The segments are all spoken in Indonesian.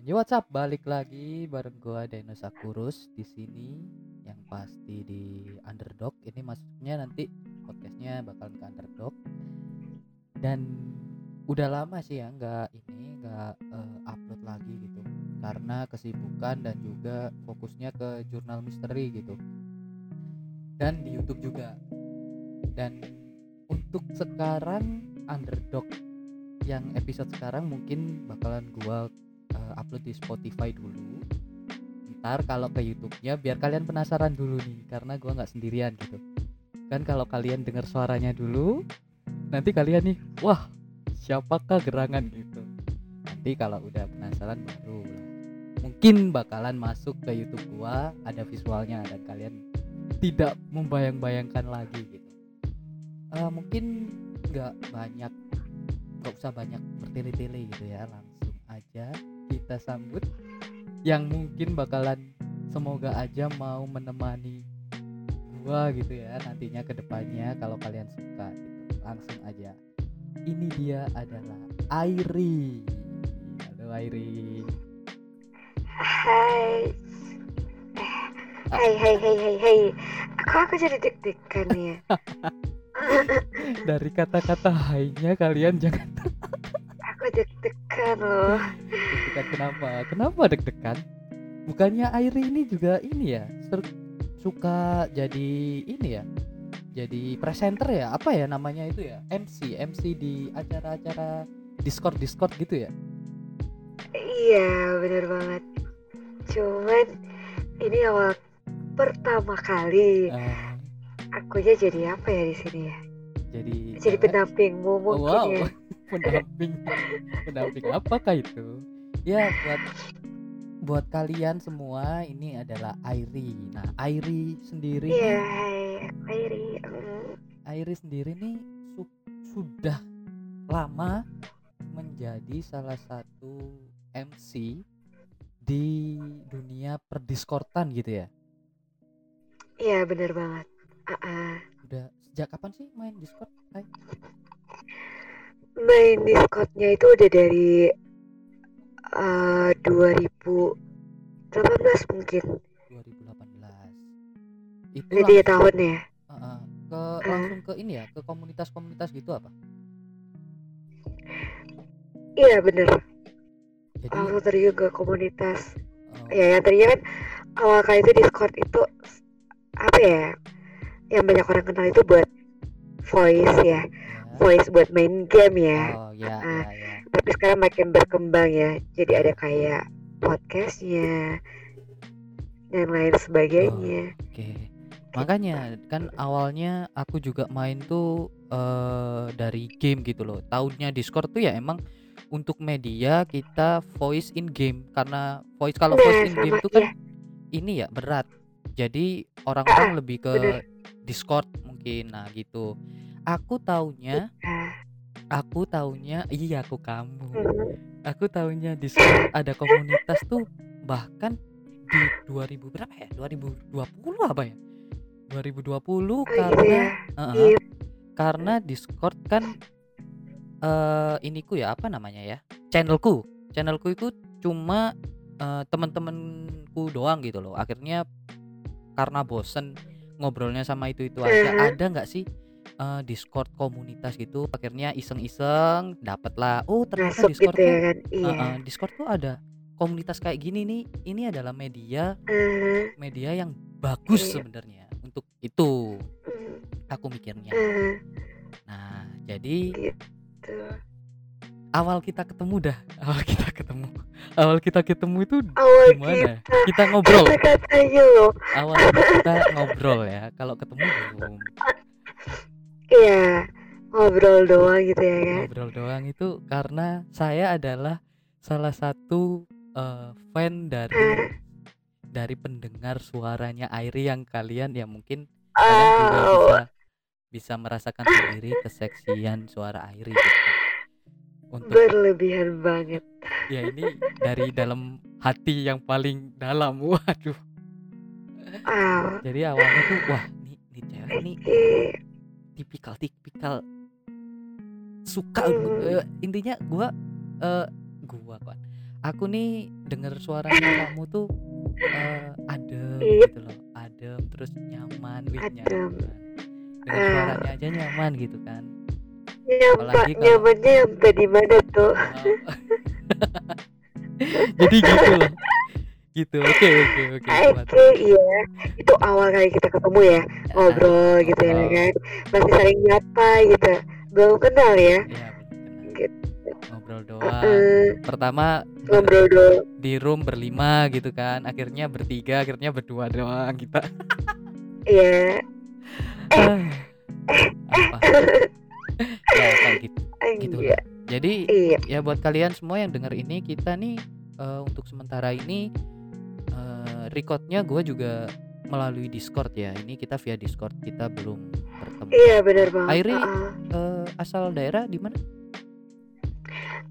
Yo what's? Balik lagi bareng gua Dinosaurus di sini yang pasti di Underdog. Ini maksudnya nanti podcastnya bakal ke Underdog. Dan udah lama sih ya nggak ini nggak eh, upload lagi gitu karena kesibukan dan juga fokusnya ke jurnal misteri gitu dan di YouTube juga dan untuk sekarang Underdog yang episode sekarang mungkin bakalan gua upload di Spotify dulu. Ntar kalau ke YouTube-nya biar kalian penasaran dulu nih karena gua nggak sendirian gitu. Kan kalau kalian dengar suaranya dulu nanti kalian nih wah siapakah gerangan gitu? Nanti kalau udah penasaran baru mungkin bakalan masuk ke YouTube gua ada visualnya dan kalian tidak membayang-bayangkan lagi gitu. Eh, mungkin nggak banyak nggak usah banyak bertele-tele gitu ya langsung aja kita sambut yang mungkin bakalan semoga aja mau menemani gua gitu ya nantinya ke depannya kalau kalian suka gitu langsung aja ini dia adalah Airi halo Airi Hai. Hai hai hai hai hai. Kok aku jadi deg-degan ya? dari kata-kata hainya kalian jangan Aku deg-degan loh. Deg-degan kenapa? Kenapa deg-degan? Bukannya Airi ini juga ini ya ser- suka jadi ini ya jadi presenter ya? Apa ya namanya itu ya? MC MC di acara-acara Discord Discord gitu ya? Iya, bener banget. Cuman ini awal pertama kali. Eh, akunya jadi apa ya di sini ya? jadi Jadi pendampingmu Oh, mungkin wow. ya. pendamping. Pendamping apakah itu ya buat buat kalian semua ini adalah Airi nah Airi sendiri nih Iya, Airi. Airi sendiri nih su- sudah lama menjadi salah satu MC di dunia perdiskortan gitu ya. Iya, bener banget. Ah, ah. Udah sejak kapan sih main Discord? Hai? Main Discordnya itu udah dari eh 2018 mungkin. 2018. Itu Jadi langsung, tahun ya. Heeh, ke langsung ke ini ya, ke komunitas-komunitas gitu apa? Iya bener. Jadi Langsung terjun ke komunitas. oh, Ya yang tadinya kan awal kali itu Discord itu apa ya? Yang banyak orang kenal itu buat voice ya, ya. voice buat main game ya. Oh ya Ah. ya ya. Tapi sekarang makin berkembang ya. Jadi ada kayak podcastnya dan lain sebagainya. Oke. Makanya kan awalnya aku juga main tuh eh dari game gitu loh. Tahunya Discord tuh ya emang untuk media kita voice in game karena voice kalau Nah, voice in game tuh kan ya. ini ya berat. Jadi orang-orang lebih ke bener. Discord mungkin. Nah, gitu. Aku taunya Ah, aku taunya iya aku kamu. mhm. Aku taunya Discord ada komunitas tuh bahkan di 2000 berapa ya? 2020 apa ya? 2020 Oh gitu karena. Heeh, Iya. karena Discord kan eh iniku ya apa namanya ya? Channelku. Channelku itu cuma eh, teman-temanku doang gitu loh. Akhirnya karena bosen ngobrolnya sama itu-itu aja. Mhm. Ada nggak sih eh, Discord komunitas gitu? Akhirnya iseng-iseng dapet lah. Oh, ternyata Masuk Discord gitu ya tuh kan. Iya. Heeh, Discord tuh ada komunitas kayak gini nih. Ini adalah media Eh, media yang bagus Iya. sebenarnya untuk itu mm, aku mikirnya. eh, Nah, jadi tuh. awal kita ketemu dah, awal kita ketemu, awal kita ketemu itu Awal gimana? kita Kita ngobrol, kata-katanya loh. awal kita ngobrol ya. Kalau ketemu belum Iya, ngobrol doang gitu ya kan. ngobrol doang itu karena saya adalah salah satu eh, fan dari Eh, dari pendengar suaranya Airi yang kalian ya mungkin kalian juga oh, bisa bisa merasakan sendiri keseksian suara Airi gitu. Untuk berlebihan banget. ya ini dari dalam hati yang paling dalam. Waduh. Wow. Jadi awalnya tuh wah, nih nih cewek nih Iya. Tipikal tipikal suka eh, intinya gua eh gua kan aku nih denger suaranya kamu tuh eh, adem Iya. gitu loh adem terus nyaman wih Adem. nyaman dengan Ah. suaranya aja nyaman gitu kan Nyampe, Apalagi kalau- nyamannya sampai di mana tuh? Wow. jadi gitu loh gitu oke oke oke Oke, Sobat. Iya. Itu awal kali kita ketemu ya, ngobrol gitu ya kan. Masih saling nyapa gitu. Belum kenal ya. Iya. Gitu. ngobrol doang Eh, pertama ngobrol dulu. di room berlima gitu kan akhirnya bertiga akhirnya berdua doang kita Iya. Ah. apa ya kayak gitu gitu Iya. jadi Iya. ya buat kalian semua yang denger ini kita nih eh, untuk sementara ini recordnya gue juga melalui Discord ya ini kita via Discord kita belum bertemu Iya benar banget. Airi Heeh. Eh, asal daerah di mana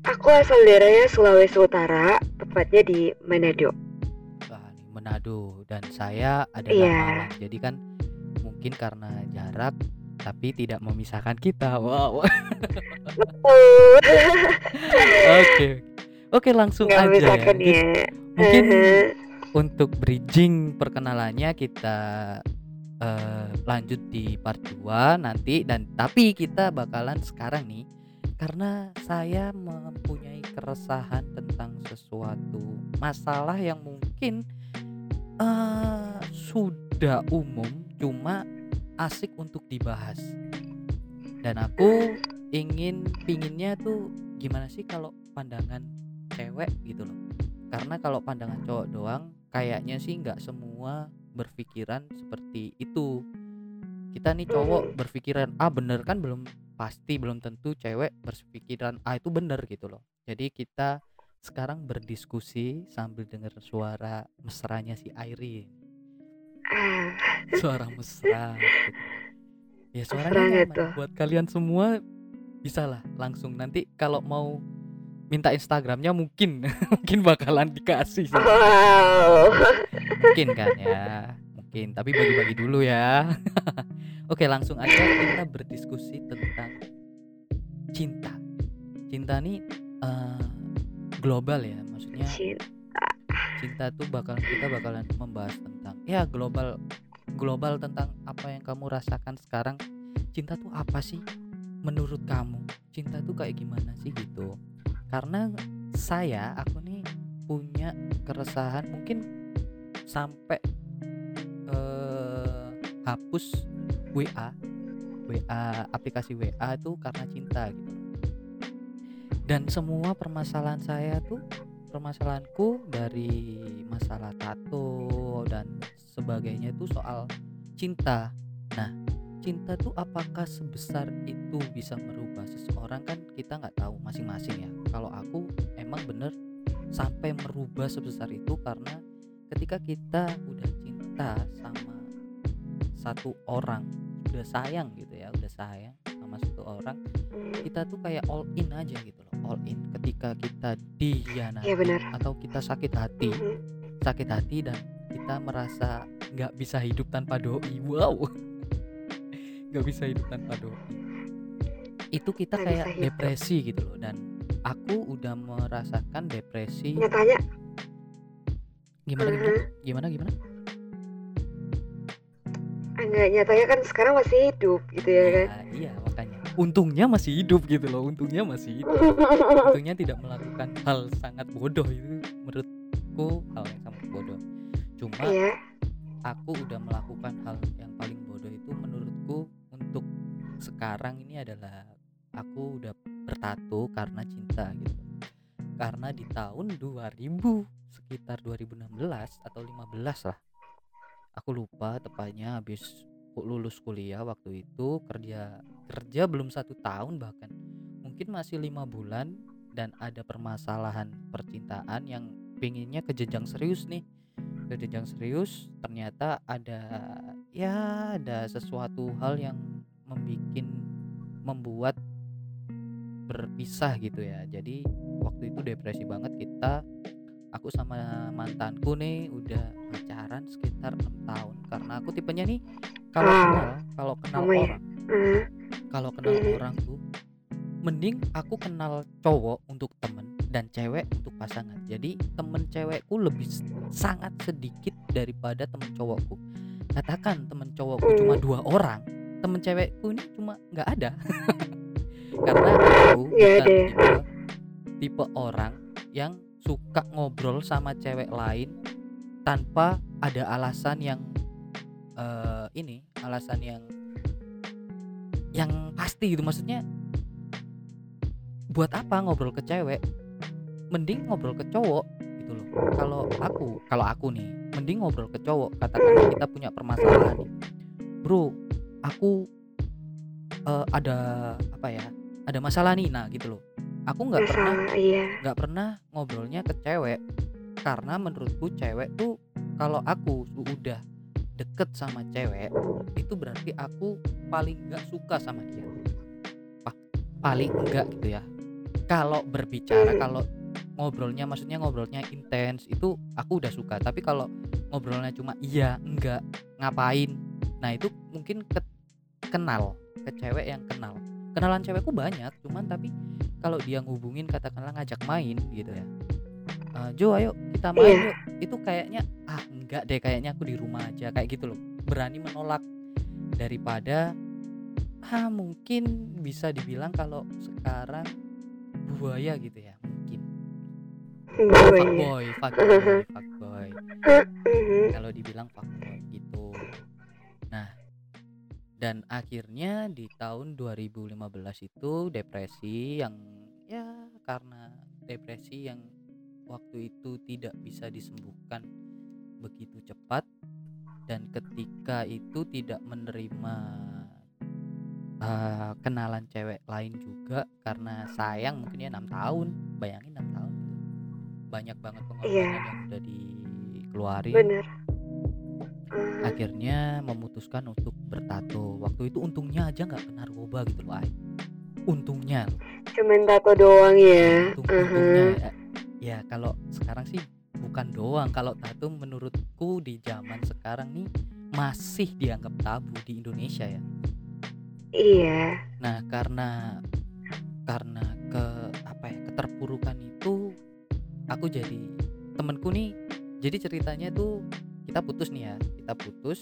Aku asal daerahnya Sulawesi Utara, tepatnya di Manado. Wah, Manado dan saya adalah Iya. Malang jadi kan mungkin karena jarak tapi tidak memisahkan kita wow oke oke langsung nggak aja ya Mungkin- ya. mungkin. Untuk bridging perkenalannya kita eh, lanjut di part 2 nanti. Dan tapi kita bakalan sekarang nih karena saya mempunyai keresahan tentang sesuatu masalah yang mungkin eh, sudah umum cuma asik untuk dibahas. Dan aku ingin pinginnya tuh gimana sih kalau pandangan cewek gitu loh. Karena kalau pandangan cowok doang kayaknya sih nggak semua berpikiran seperti itu kita nih cowok berpikiran A bener kan belum pasti belum tentu cewek berpikiran A itu bener gitu loh jadi kita sekarang berdiskusi sambil dengar suara mesranya si Airi Ah, suara mesra gitu. ya suaranya Mesra nyaman. gitu. buat kalian semua bisa lah langsung nanti kalau mau minta Instagramnya mungkin mungkin bakalan dikasih. Sih. mungkin kan ya mungkin. Tapi bagi-bagi dulu ya. Oke langsung aja kita berdiskusi tentang cinta. Cinta nih eh, global ya maksudnya Cinta. cinta tuh bakalan kita bakalan membahas tentang ya global global tentang apa yang kamu rasakan sekarang. Cinta tuh apa sih menurut kamu? Cinta tuh kayak gimana sih gitu karena saya aku nih punya keresahan mungkin sampai eh, hapus WA WA aplikasi WA tuh karena cinta gitu dan semua permasalahan saya tuh permasalahanku dari masalah tato dan sebagainya itu soal cinta. Nah, cinta tuh apakah sebesar itu bisa merubah seseorang kan kita nggak tahu masing-masing ya. Kalau aku emang bener sampai merubah sebesar itu karena ketika kita udah cinta sama satu orang, udah sayang gitu ya, udah sayang sama satu orang, kita tuh kayak all in aja gitu loh, all in. Ketika kita dihianati Iya, benar. atau kita sakit hati, sakit hati dan kita merasa nggak bisa hidup tanpa doi wow nggak bisa hidup tanpa doi itu kita Nggak kayak depresi gitu loh dan aku udah merasakan depresi. Nyatanya, gimana gimana? Mhm. gimana gimana? Enggak nyatanya kan sekarang masih hidup gitu ya kan. Ya, iya makanya. Untungnya masih hidup gitu loh untungnya masih hidup. Untungnya tidak melakukan hal sangat bodoh itu menurutku hal yang sangat bodoh. Cuma Iya. aku udah melakukan hal yang paling bodoh itu menurutku sekarang ini adalah aku udah bertato karena cinta gitu. Karena di tahun 2000 sekitar 2016 atau 15 lah aku lupa tepatnya habis lulus kuliah waktu itu kerja kerja belum satu tahun bahkan mungkin masih lima bulan dan ada permasalahan percintaan yang pinginnya ke jenjang serius nih. Ke jenjang serius ternyata ada ya ada sesuatu hal yang membikin membuat berpisah gitu ya jadi waktu itu depresi banget kita aku sama mantanku nih udah pacaran sekitar enam tahun karena aku tipenya nih kalau Wow. kenal kalau kenal ya? orang Mhm. kalau kenal Mhm. orang tuh mending aku kenal cowok untuk temen dan cewek untuk pasangan jadi temen cewekku lebih sangat sedikit daripada temen cowokku katakan temen cowokku cuma Hmm. dua orang temen cewekku ini cuma nggak ada. Karena aku Nggak bukan ya? tipe tipe orang yang suka ngobrol sama cewek lain tanpa ada alasan yang eh, ini alasan yang yang pasti gitu. Maksudnya buat apa ngobrol ke cewek? Mending ngobrol ke cowok gitu loh. Kalau aku kalau aku nih mending ngobrol ke cowok. Katakanlah kita punya permasalahan nih. Bro aku eh, ada apa ya ada masalah nih nah gitu loh. Aku nggak pernah iya. nggak pernah ngobrolnya ke cewek karena menurutku cewek tuh kalau aku udah deket sama cewek itu berarti aku paling nggak suka sama dia. Pa- paling enggak gitu ya. Kalau berbicara Hmm. kalau ngobrolnya maksudnya ngobrolnya intens itu aku udah suka. Tapi kalau ngobrolnya cuma iya enggak ngapain nah itu mungkin ke kenal ke cewek yang kenal. Kenalan cewekku banyak cuman tapi kalau dia ngubungin katakanlah ngajak main gitu ya "Eh, Jo ayo kita main Iya. yuk. Itu kayaknya ah enggak deh kayaknya aku di rumah aja kayak gitu loh. Berani menolak daripada ah mungkin bisa dibilang kalau sekarang buaya gitu ya mungkin. Fuckboy fuckboy fuckboy. Kalau dibilang fuckboy gitu dan akhirnya di tahun 2015 itu depresi yang ya karena depresi yang waktu itu tidak bisa disembuhkan begitu cepat dan ketika itu tidak menerima eh, kenalan cewek lain juga karena sayang mungkin ya enam tahun bayangin enam tahun gitu. banyak banget pengorbanan Iya. yang udah dikeluarin bener akhirnya memutuskan untuk bertato waktu itu untungnya aja nggak kena narkoba gitu loh Ai. untungnya cuman tato doang ya Untung, Aha. untungnya ya. ya kalau sekarang sih bukan doang kalau tato menurutku di zaman sekarang nih masih dianggap tabu di Indonesia ya iya nah karena karena ke apa ya keterpurukan itu aku jadi temenku nih jadi ceritanya tuh kita putus nih ya kita putus.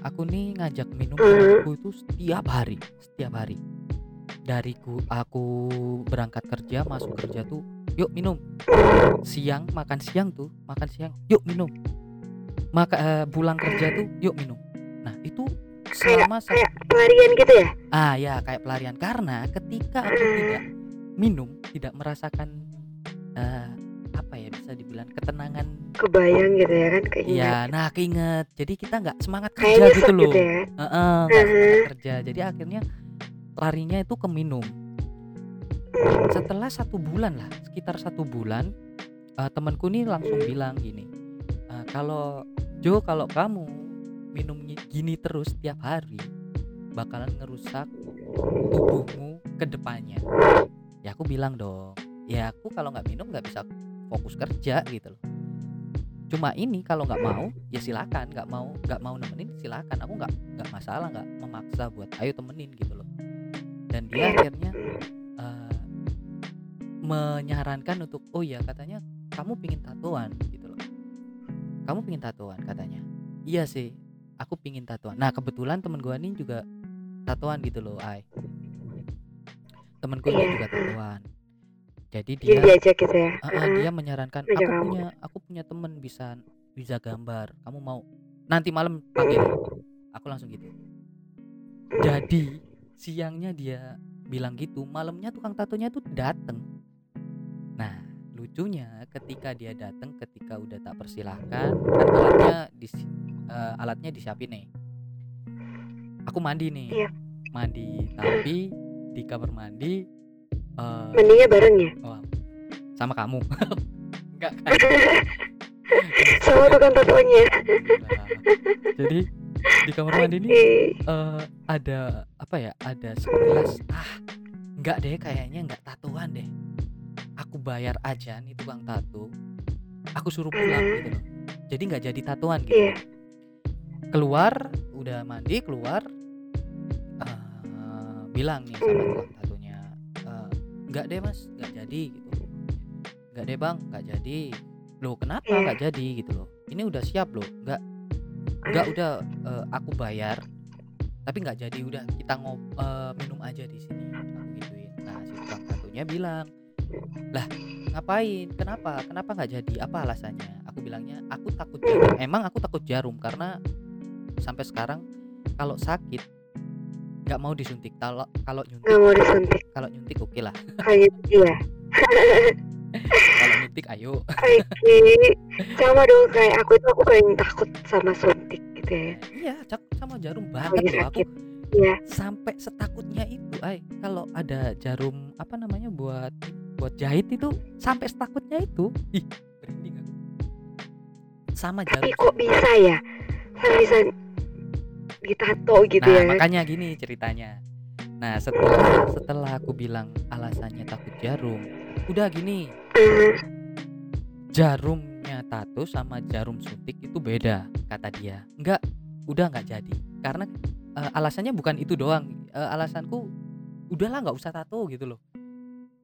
Aku nih ngajak minum Mhm. temanku itu setiap hari setiap hari. Dari ku aku berangkat kerja masuk kerja tuh yuk minum. Siang makan siang tuh makan siang yuk minum. Maka eh, pulang kerja tuh yuk minum. Nah itu selama satu kayak pelarian gitu ya? Ah ya kayak pelarian. Karena ketika aku tidak minum, tidak merasakan eh, apa ya bisa dibilang ketenangan. kebayang gitu ya kan keinget Iya, nah keinget. Jadi kita nggak semangat kerja nyesek gitu loh. gitu ya Heeh, nggak Mhm. semangat kerja. Jadi akhirnya larinya itu ke minum. Setelah satu bulan lah, sekitar satu bulan, eh, temanku nih langsung bilang gini, "Eh, kalau Jo kalau kamu minum gi- gini terus tiap hari, bakalan ngerusak tubuhmu ke depannya. Ya aku bilang dong, ya aku kalau nggak minum nggak bisa fokus kerja gitu loh. Cuma ini kalau nggak mau ya silakan, nggak mau nggak mau nemenin silakan. Aku nggak nggak masalah nggak memaksa buat ayo temenin gitu loh. Dan dia akhirnya eh, menyarankan untuk oh ya katanya kamu pingin tatoan gitu loh. Kamu pingin tatoan katanya. Iya sih, aku pingin tatoan. Nah kebetulan temen gua nih juga tatoan gitu loh, Ai. Temenku ini juga tatoan. Jadi jadi dia diajak gitu ya Ah, ah, dia menyarankan aku kamu. punya aku punya temen bisa bisa gambar. Kamu mau nanti malam panggil. Aku langsung gitu. Jadi siangnya dia bilang gitu, malamnya tukang tatonya tuh dateng. Nah lucunya ketika dia datang, ketika udah tak persilahkan, kan alatnya di alatnya disiapin nih. Aku mandi nih, Iya. mandi tapi di kamar mandi eh, mandinya bareng ya Oh, sama kamu. Enggak kan? sama tukang tatonya Nah, jadi di kamar mandi ini eh, ada apa ya? Ada sekilas ah enggak deh kayaknya enggak tatoan deh. Aku bayar aja nih tukang tato. Aku suruh pulang Mhm. gitu loh. Jadi nggak jadi tatoan gitu. iya Keluar, udah mandi keluar eh, bilang nih sama tukang tatonya "Eh, enggak deh mas, enggak jadi gitu. nggak deh bang. Nggak jadi. Loh kenapa Iya. nggak jadi gitu loh? Ini udah siap loh. Nggak nggak udah eh, aku bayar tapi nggak jadi. Udah kita ngob eh, minum aja di sini. Aku gituin. Nah si tukang tatunya bilang lah ngapain? Kenapa? Kenapa nggak jadi? Apa alasannya? Aku bilangnya aku takut jarum. Emang aku takut jarum karena sampai sekarang kalau sakit nggak mau disuntik. Kalau kalau nyuntik nggak mau disuntik. kalau nyuntik oke lah. Kayak gitu ya kalau nyuntik ayo. Oke, sama dong kayak aku itu aku paling takut sama suntik gitu ya. iya cak- sama jarum banget loh aku. Iya. sampai setakutnya itu ay kalau ada jarum apa namanya buat buat jahit itu sampai setakutnya itu ih merinding aku. Sama Tapi jarum. kok bisa ya? Bisa ditato gitu nah ya? makanya gini ceritanya. Nah setelah setelah aku bilang alasannya takut jarum udah gini. Jarumnya tato sama jarum suntik itu beda kata dia. Enggak udah nggak jadi. Karena eh, alasannya bukan itu doang. Eh, alasanku udahlah nggak usah tato gitu loh.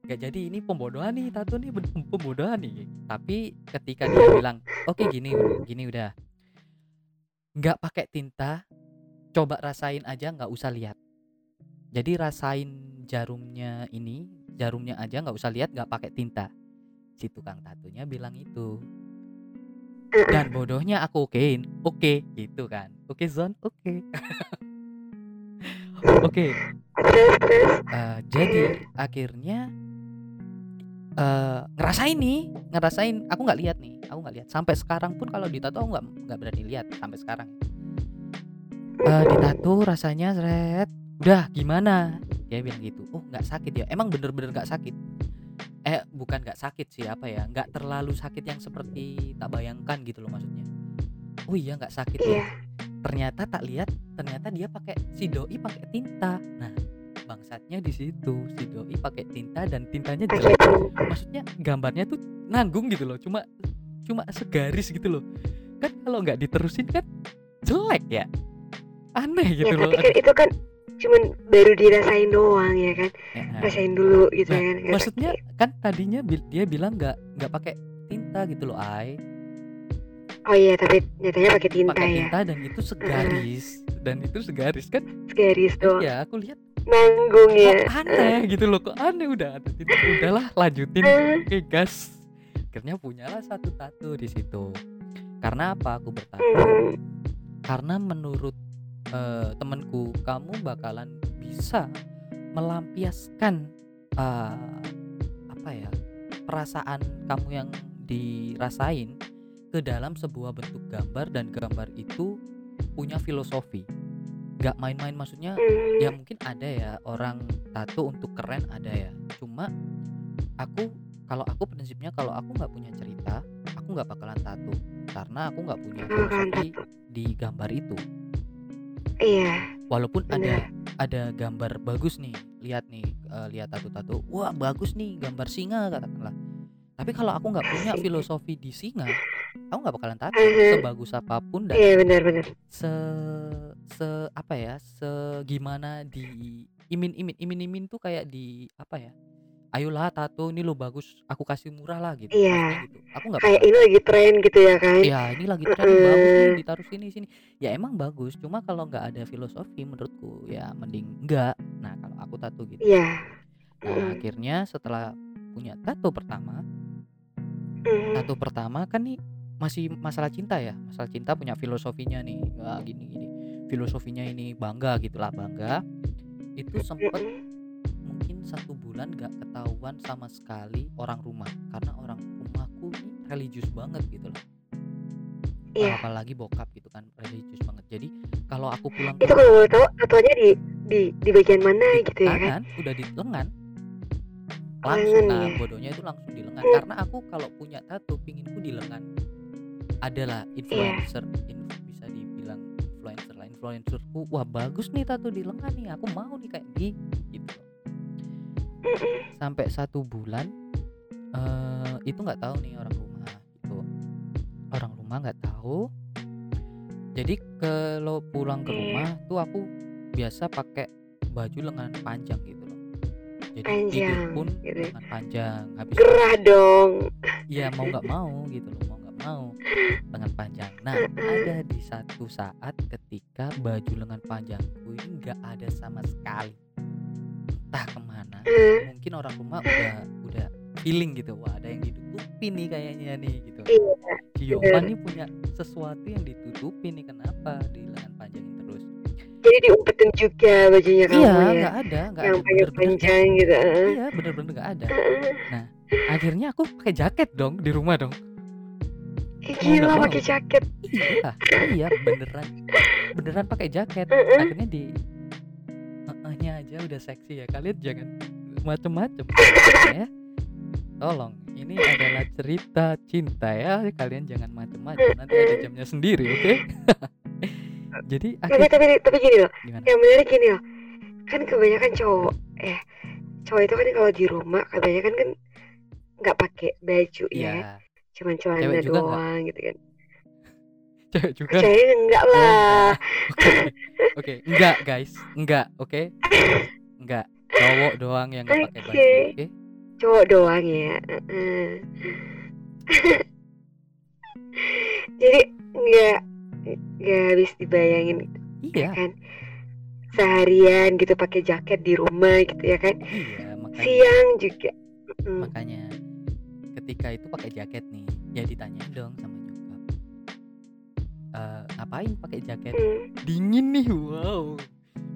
Nggak jadi ini pembodohan nih tato nih pembodohan nih. Tapi ketika dia bilang oke gini gini udah. Nggak pakai tinta coba rasain aja nggak usah lihat. Jadi rasain jarumnya ini jarumnya aja nggak usah lihat nggak pakai tinta. Si tukang tatunya bilang itu. Dan bodohnya aku okein oke gitu kan. Oke zon oke. Oke. Eh, jadi akhirnya eh ngerasain nih ngerasain aku nggak lihat nih aku nggak lihat. Sampai sekarang pun kalau ditato aku nggak nggak berani lihat sampai sekarang eh ditato rasanya seret udah gimana? Dia bilang gitu oh nggak sakit ya? Emang bener-bener nggak sakit? Eh bukan nggak sakit sih apa ya nggak terlalu sakit yang seperti tak bayangkan gitu loh maksudnya. Oh iya nggak sakit ya? Iya. ternyata tak lihat ternyata dia pakai si doi pakai tinta. Nah bangsatnya di situ si doi pakai tinta dan tintanya jelek. Maksudnya gambarnya tuh nanggung gitu loh cuma cuma segaris gitu loh. Kan kalau nggak diterusin kan jelek ya aneh Ya gitu loh tapi kan itu kan cuman baru dirasain doang ya kan? Ya, Rasain dulu gitu Nah, kan? maksudnya kan tadinya dia bilang nggak nggak pakai tinta gitu loh ay Oh iya tapi nyatanya pakai tinta pakai ya. tinta dan itu segaris dan itu segaris kan Garis doang. ya aku lihat Nanggung ya. kok aneh gitu loh kok aneh udah ada tinta udahlah lanjutin. Eh, oke gas. Akhirnya punyalah satu tato di situ. Karena apa aku bertato hmm, karena menurut eh, temanku kamu bakalan bisa melampiaskan eh, apa ya perasaan kamu yang dirasain ke dalam sebuah bentuk gambar dan gambar itu punya filosofi. Nggak main-main maksudnya hmm, ya mungkin ada ya orang tato untuk keren ada ya. Cuma aku kalau aku prinsipnya kalau aku nggak punya cerita aku nggak bakalan tato. Karena aku nggak punya bakalan filosofi di gambar itu Iya. walaupun ada Benar. ada gambar bagus nih lihat nih eh, lihat tato-tato wah bagus nih gambar singa katakanlah tapi kalau aku nggak punya Asik. filosofi di singa aku nggak bakalan tato Mhm. sebagus apa pun dan Iya benar-benar. se se apa ya se gimana di imin imin imin imin tuh kayak di apa ya ayolah tato ini lo bagus aku kasih murah lah gitu Iya. gitu. Aku nggak Kayak ini lagi tren gitu ya kan? ya ini lagi tren nih, bagus nih ditaruh sini sini. Ya emang bagus cuma kalau nggak ada filosofi menurutku ya mending enggak nah kalau aku tato gitu. Iya. nah Mm, akhirnya setelah punya tato pertama mm, tato pertama kan nih masih masalah cinta ya masalah cinta punya filosofinya nih Wah, gini gini filosofinya ini bangga gitulah bangga. Itu sempet satu bulan gak ketahuan sama sekali orang rumah. Karena orang rumahku ini religius banget gitu loh. Iya. apalagi bokap gitu kan religius banget. Jadi kalau aku pulang Itu kalau boleh tahu tatonya di di di bagian mana di gitu ya kan? udah di lengan. Langsung Lengan nah ya? bodohnya itu langsung di lengan. Karena aku kalau punya tato pinginku di lengan. Adalah influencer in- bisa dibilang influencer lah. Influencerku wah bagus nih tato di lengan nih. Aku mau nih kayak di gitu. Sampai satu bulan eh itu nggak tahu nih orang rumah gitu. Orang rumah nggak tahu. Jadi kalau pulang ke rumah tuh aku biasa pakai baju lengan panjang gitu loh. Jadi tidur pun gitu. lengan panjang habis Gerah dong. ya mau nggak mau gitu loh mau nggak mau lengan panjang. Nah ada di satu saat ketika baju lengan panjangku ini nggak ada sama sekali entah ke mana Hmm, mungkin orang rumah udah udah feeling gitu wah ada yang ditutupin nih kayaknya nih gitu. Iya. Si Yovan nih punya sesuatu yang ditutupin nih kenapa di lengan panjangin terus? Jadi diumpetin juga bajunya kamu iya ya? nggak ada nggak yang ada panjang bener-bener nggak panjang gitu heeh. iya bener-bener nggak ada. Heeh. akhirnya aku pakai jaket dong di rumah dong. Gila pakai jaket. Iya iya beneran. Beneran pakai jaket. Akhirnya di nya aja udah seksi ya kalian jangan macem-macem. Ya tolong ini adalah cerita cinta ya kalian jangan macem-macem nanti ada jamnya sendiri oke? Jadi tapi tapi tapi gini loh gimana? yang menarik gini loh kan kebanyakan cowok eh cowok itu kan kalau di rumah kebanyakan kan nggak pakai baju ya iya. cuman celana doang gitu kan cewek juga. Cewek enggak Oh, lah. Oke, oke, enggak guys, enggak, oke, enggak, cowok doang yang nggak pakai baju, Oke. oke? cowok doang ya jadi nggak nggak habis dibayangin Iya, kan? Seharian gitu pakai jaket di rumah gitu ya kan? Iya, makanya, siang juga makanya ketika itu pakai jaket nih, ya ditanyain dong sama "Eh, ngapain pakai jaket? Mm. Dingin nih, wow,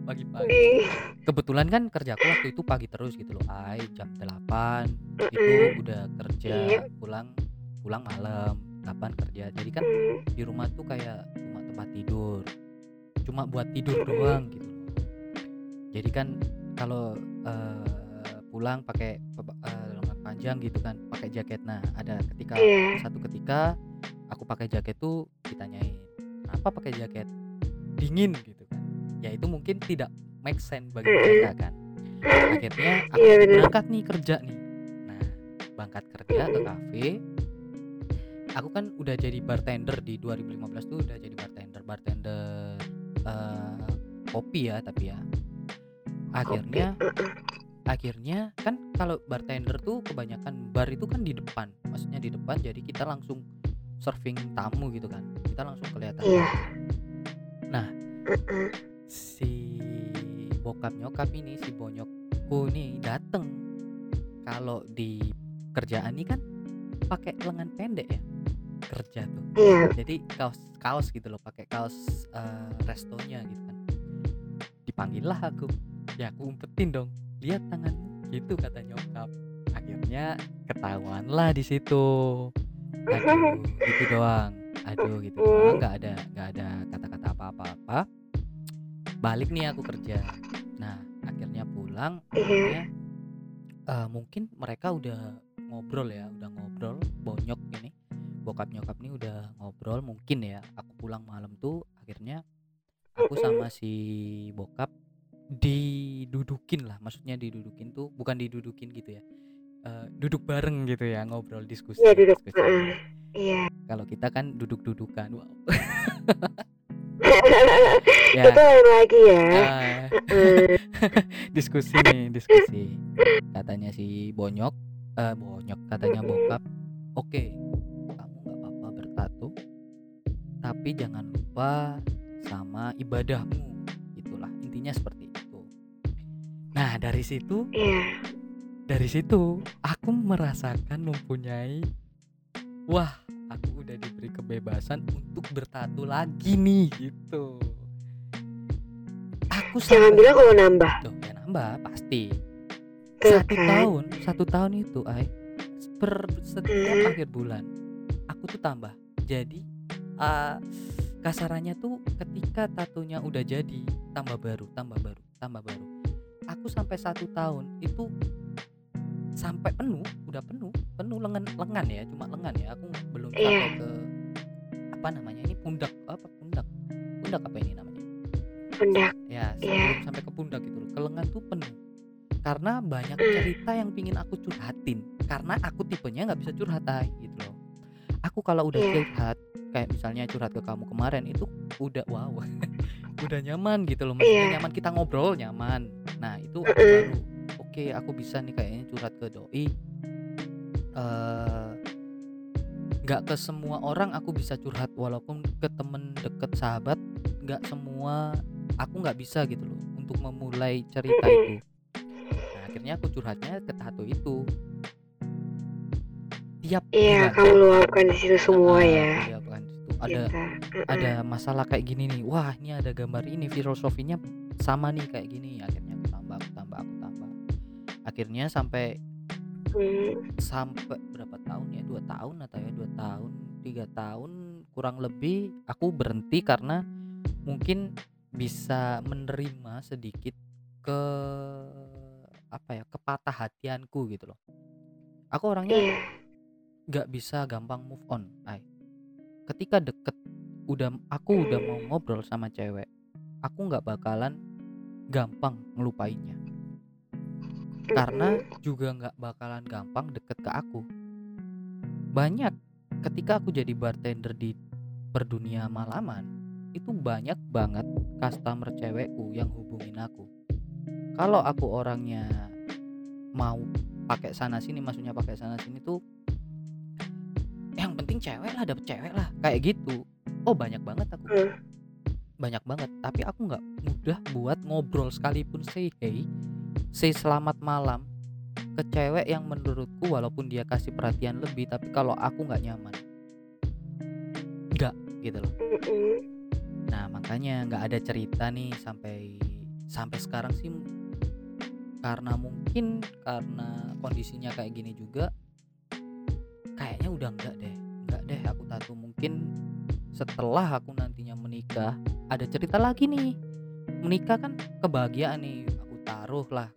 pagi-pagi. Kebetulan kan kerjaku waktu itu pagi terus gitu loh, ay jam 8 itu udah kerja, Iya. pulang pulang malam, 8 kerja. Jadi kan Mm. di rumah tuh kayak cuma tempat tidur cuma buat tidur doang gitu jadi kan kalau eh, pulang pakai eh, lengan panjang gitu kan pakai jaket nah ada ketika Iya. satu ketika aku pakai jaket tuh ditanyain kenapa pakai jaket dingin gitu kan. Ya itu mungkin tidak make sense bagi mereka kan. Akhirnya aku Iya, bener. berangkat nih kerja nih. Nah berangkat kerja ke kafe. Aku kan udah jadi bartender di 2015 tuh udah jadi bartender bartender eh, kopi ya tapi ya. Akhirnya akhirnya kan kalau bartender tuh kebanyakan bar itu kan di depan maksudnya di depan jadi kita langsung serving tamu gitu kan kita langsung kelihatan. Iya. Heeh. si bokap nyokap ini si bonyokku nih dateng. Kalau di kerjaan ini kan pakai lengan pendek ya kerja tuh. Iya. jadi kaos kaos gitu loh pakai kaos eh, restonya gitu kan. Dipanggil lah aku. Ya aku umpetin dong. Lihat tanganmu. Gitu kata nyokap. Akhirnya ketahuan lah di situ aduh gitu doang. Aduh gitu doang. Nggak ada nggak ada kata-kata apa-apa. Apa balik nih aku kerja. Nah akhirnya pulang Iya. akhirnya eh, mungkin mereka udah ngobrol ya udah ngobrol bonyok ini. Bokap nyokap nih udah ngobrol mungkin ya. Aku pulang malam tuh akhirnya aku sama si bokap didudukin lah. Maksudnya didudukin tuh bukan didudukin gitu ya eh, duduk bareng gitu ya ngobrol diskusi Iya, duduk. diskusi. Iya. kalau kita kan duduk-dudukan wow ya Itu lain lagi ya. Heeh. diskusi nih diskusi katanya si bonyok eh bonyok katanya bokap oke kamu nggak apa-apa bertato tapi jangan lupa sama ibadahmu itulah intinya seperti itu nah dari situ Iya. Dari situ aku merasakan mempunyai wah aku udah diberi kebebasan untuk bertato lagi nih gitu aku Jangan bilang kalau nambah. Loh, ya nambah pasti Tuh satu kan. tahun satu tahun itu ay per setiap Hmm. akhir bulan aku tuh tambah jadi eh, kasarannya tuh ketika tatonya udah jadi tambah baru tambah baru tambah baru aku sampai satu tahun itu sampai penuh udah penuh penuh lengan lengan ya cuma lengan ya aku belum sampai Iya. ke apa namanya ini pundak apa pundak pundak apa ini namanya Pundak. ya Iya. sebelum sampai ke pundak gitu ke lengan tuh penuh karena banyak Hmm. cerita yang pingin aku curhatin karena aku tipenya nggak bisa curhat ay, gitu loh aku kalau udah Iya. curhat kayak misalnya curhat ke kamu kemarin itu udah wow udah nyaman gitu loh maksudnya Iya. nyaman kita ngobrol nyaman nah itu aku baru oke aku bisa nih kayaknya curhat ke doi. Nggak ke semua orang aku bisa curhat walaupun ke temen deket sahabat nggak semua aku nggak bisa gitu loh untuk memulai cerita itu. Nah akhirnya aku curhatnya ke tato itu. Tiap Iya, kamu luapkan di situ semua ya. iya, bukan itu ada. Mm-mm. ada masalah kayak gini nih. Wah ini ada gambar ini filosofinya sama nih kayak gini. Akhirnya akhirnya sampai Hmm. sampai berapa tahun ya? Dua tahun atau ya? Dua tahun tiga tahun kurang lebih aku berhenti karena mungkin bisa menerima sedikit ke apa ya kepatah hatianku gitu loh. Aku orangnya Iya. nggak bisa gampang move on ay. Ketika deket udah aku udah mau ngobrol sama cewek aku nggak bakalan gampang ngelupainnya karena juga nggak bakalan gampang deket ke aku. Banyak ketika aku jadi bartender di perdunia malaman itu banyak banget customer cewekku yang hubungin aku. Kalau aku orangnya mau pakai sana sini maksudnya pakai sana sini tuh yang penting cewek lah dapet cewek lah kayak gitu. Oh banyak banget aku. Hmm. banyak banget tapi aku nggak mudah buat ngobrol sekalipun say hey say selamat malam. Ke cewek yang menurutku walaupun dia kasih perhatian lebih tapi kalau aku nggak nyaman. Nggak gitu loh. Nah makanya nggak ada cerita nih sampai sampai sekarang sih. Karena mungkin karena kondisinya kayak gini juga kayaknya udah enggak deh enggak deh aku tato mungkin setelah aku nantinya menikah ada cerita lagi nih. Menikah kan kebahagiaan nih aku taruh lah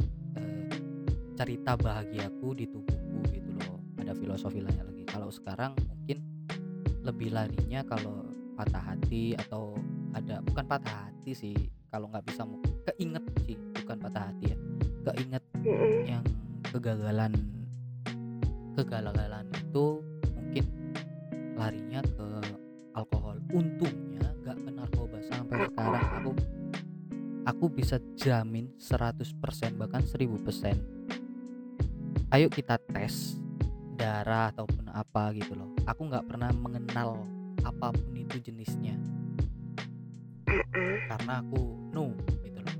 cerita bahagiaku di tubuhku gitu loh. Ada filosofi lainnya lagi. Kalau sekarang mungkin lebih larinya kalau patah hati atau ada bukan patah hati sih kalau nggak bisa keinget sih bukan patah hati ya. Keinget yang kegagalan kegagalan itu mungkin larinya ke alkohol. Untungnya nggak ke narkoba sampai sekarang. Aku aku bisa jamin 100% bahkan 1000% ayo kita tes darah ataupun apa gitu loh. Aku nggak pernah mengenal apa pun itu jenisnya. Karena aku no gitu loh.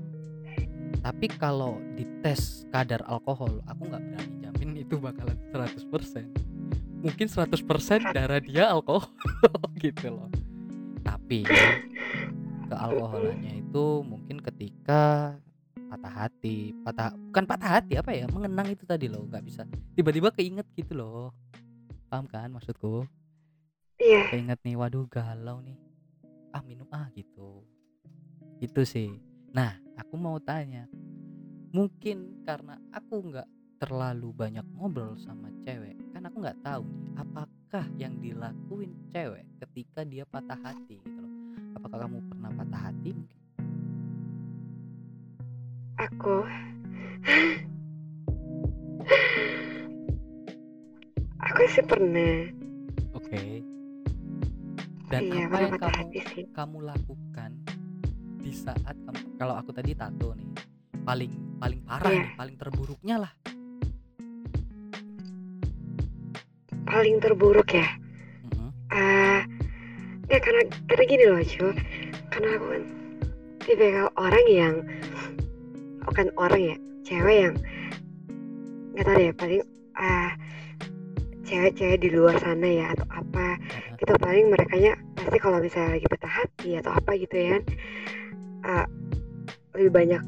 Tapi kalau dites kadar alkohol aku nggak berani jamin itu bakalan 100% mungkin 100% darah dia alkohol gitu loh. Tapi kealkoholannya itu mungkin ketika patah hati patah bukan patah hati apa ya mengenang itu tadi loh nggak bisa tiba-tiba keinget gitu loh. Paham kan maksudku? Iya. keinget nih waduh galau nih ah minum ah gitu. Itu sih. Nah aku mau tanya mungkin karena aku nggak terlalu banyak ngobrol sama cewek kan aku nggak tahu nih apakah yang dilakuin cewek ketika dia patah hati gitu loh? Apakah kamu pernah patah hati mungkin Aku. Aku sih pernah. oke dan iya, apa yang kamu hati sih. kamu lakukan di saat kamu kalau aku tadi tato nih paling paling parah Iya. nih paling terburuknya lah Paling terburuk ya. Mm-mm. Ah, ya karena karena gini loh, Jo. Karena aku kan tipikal orang yang bukan orang ya, cewek yang nggak tahu ya paling ah cewek-cewek di luar sana ya atau apa gitu paling merekanya pasti kalau misalnya lagi patah hati atau apa gitu ya ah, lebih banyak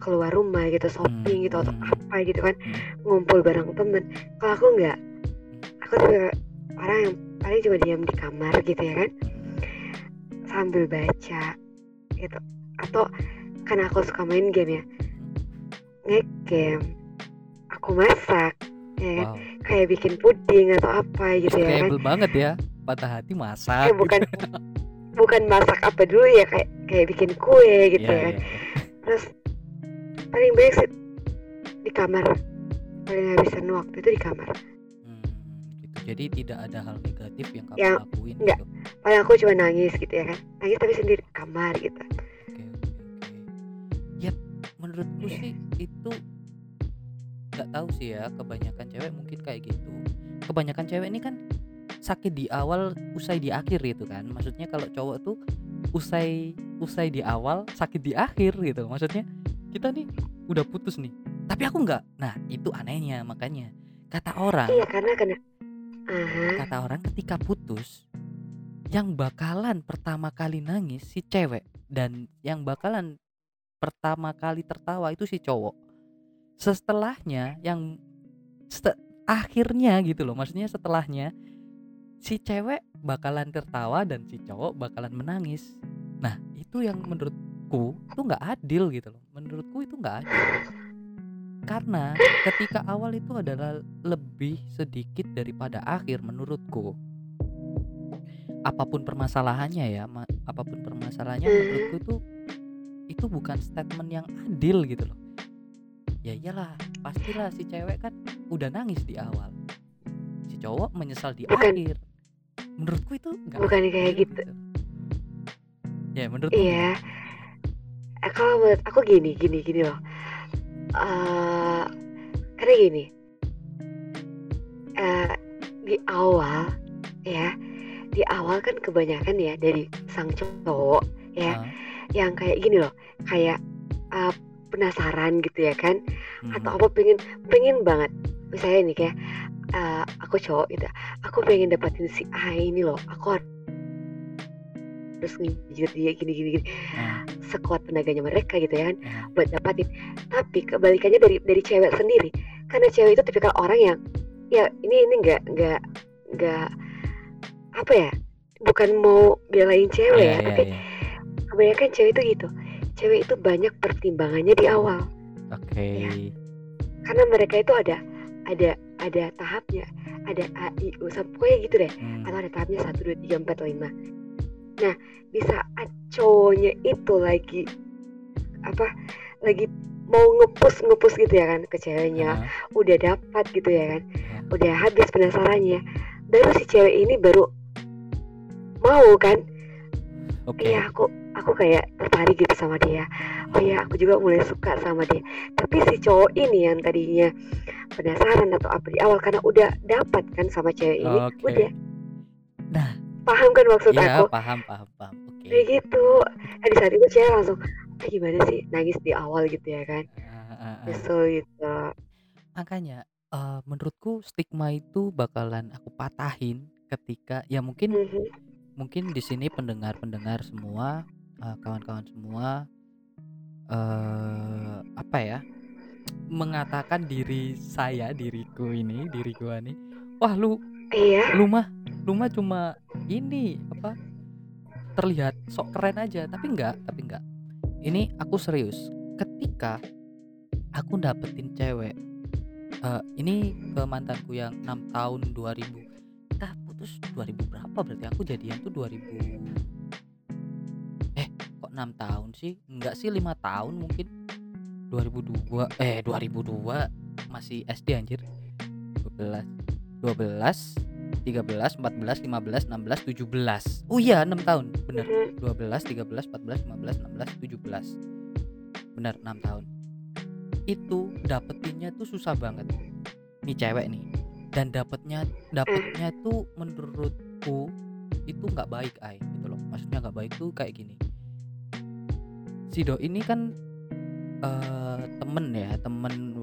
keluar rumah gitu shopping gitu atau apa gitu kan ngumpul bareng temen. Kalau aku nggak aku tuh orang yang paling cuma diam di kamar gitu ya kan sambil baca gitu atau karena aku suka main game ya nge-game aku masak ya kan Wow, kayak bikin puding atau apa gitu ya kan banget ya. Patah hati masak. eh bukan bukan masak apa dulu ya kayak kayak bikin kue gitu Iya, ya kan iya, terus paling banyak sih di kamar paling habisan waktu itu di kamar Hmm, gitu. Jadi tidak ada hal negatif yang kamu Yang- lakuin enggak. gitu. paling aku cuma nangis gitu ya kan nangis tapi sendiri di kamar gitu menurutku sih itu nggak tahu sih ya. Kebanyakan cewek mungkin kayak gitu. Kebanyakan cewek ini kan sakit di awal usai di akhir gitu kan maksudnya kalau cowok tuh usai usai di awal sakit di akhir gitu maksudnya kita nih udah putus nih tapi aku nggak nah itu anehnya makanya kata orang iya karena kena kata orang ketika putus yang bakalan pertama kali nangis si cewek dan yang bakalan pertama kali tertawa itu si cowok. Setelahnya yang set- akhirnya gitu loh maksudnya setelahnya si cewek bakalan tertawa dan si cowok bakalan menangis. Nah itu yang menurutku itu nggak adil gitu loh. Menurutku itu nggak adil. Karena ketika awal itu adalah lebih sedikit daripada akhir menurutku. Apa pun permasalahannya ya apa pun permasalahannya menurutku tuh itu bukan statement yang adil gitu loh ya iyalah pastilah si cewek kan udah nangis di awal si cowok menyesal di Bukan. akhir menurutku itu nggak Bukan kayak adil gitu. ya menurutku Iya. Eh, kalau menurut aku gini, gini, gini loh. Eh, karena gini, eh, di awal ya, di awal kan kebanyakan ya dari sang cowok ya, Ah, yang kayak gini loh, kayak eh, penasaran gitu ya kan, mhm. atau apa pengen, pengen banget. Misalnya nih kayak eh, aku cowok gitu, aku pengen dapatin si A ini loh, aku harus ngijir dia gini gini gini Ah, sekuat tenaganya mereka gitu ya kan ah, buat dapatin tapi kebalikannya dari dari cewek sendiri karena cewek itu tipikal orang yang ya ini ini nggak nggak nggak apa ya bukan mau belain cewek iya, ya iya, tapi iya. Kebanyakan cewek itu gitu. Cewek itu banyak pertimbangannya di awal. Oke. Iya. karena mereka itu ada ada ada tahapnya. Ada A I U sampai pokoknya gitu deh. Hmm, atau ada tahapnya satu dua tiga empat lima. Nah di saat cowoknya itu lagi apa lagi mau ngepus ngepus gitu ya kan ke ceweknya. Ah, udah dapat gitu ya kan. Ah, udah habis penasarannya. Baru si cewek ini baru mau kan? Oke. Iya aku aku kayak tertarik gitu sama dia. Oh iya aku juga mulai suka sama dia. Tapi si cowok ini yang tadinya penasaran atau apa di awal karena udah dapat kan sama cewek ini Oke. udah. Nah. paham kan maksud iya aku? paham paham paham. Oke. Kayak gitu. Nah, di saat itu cewek langsung ah, gimana sih? Nangis di awal gitu ya kan. Ah, ah, ah. nyesel gitu. Makanya eh, menurutku stigma itu bakalan aku patahin ketika ya mungkin Mhm. mungkin di sini pendengar-pendengar semua eh, kawan-kawan semua eh apa ya mengatakan diri saya diriku ini diri gua nih wah lu iya. lu mah lu mah cuma ini apa terlihat sok keren aja. Tapi enggak tapi enggak ini aku serius ketika aku dapetin cewek eh, ini ke mantanku yang enam tahun 2000 kita putus 2000 berapa berarti? Aku jadian tuh 2000 eh kok enam tahun sih enggak sih lima tahun mungkin. 2002 eh 2002 masih SD anjir. 12 12 13, 14, 15, 16, 17 Oh iya 6 tahun bener. Mhm. 12, 13, 14, 15, 16, 17 Bener 6 tahun. Itu dapetinnya tuh susah banget. Nih cewek nih Dan dapetnya dapetnya tuh menurutku Itu nggak baik ay gitu loh. Maksudnya nggak baik tuh kayak gini Si Do ini kan eh temen ya temen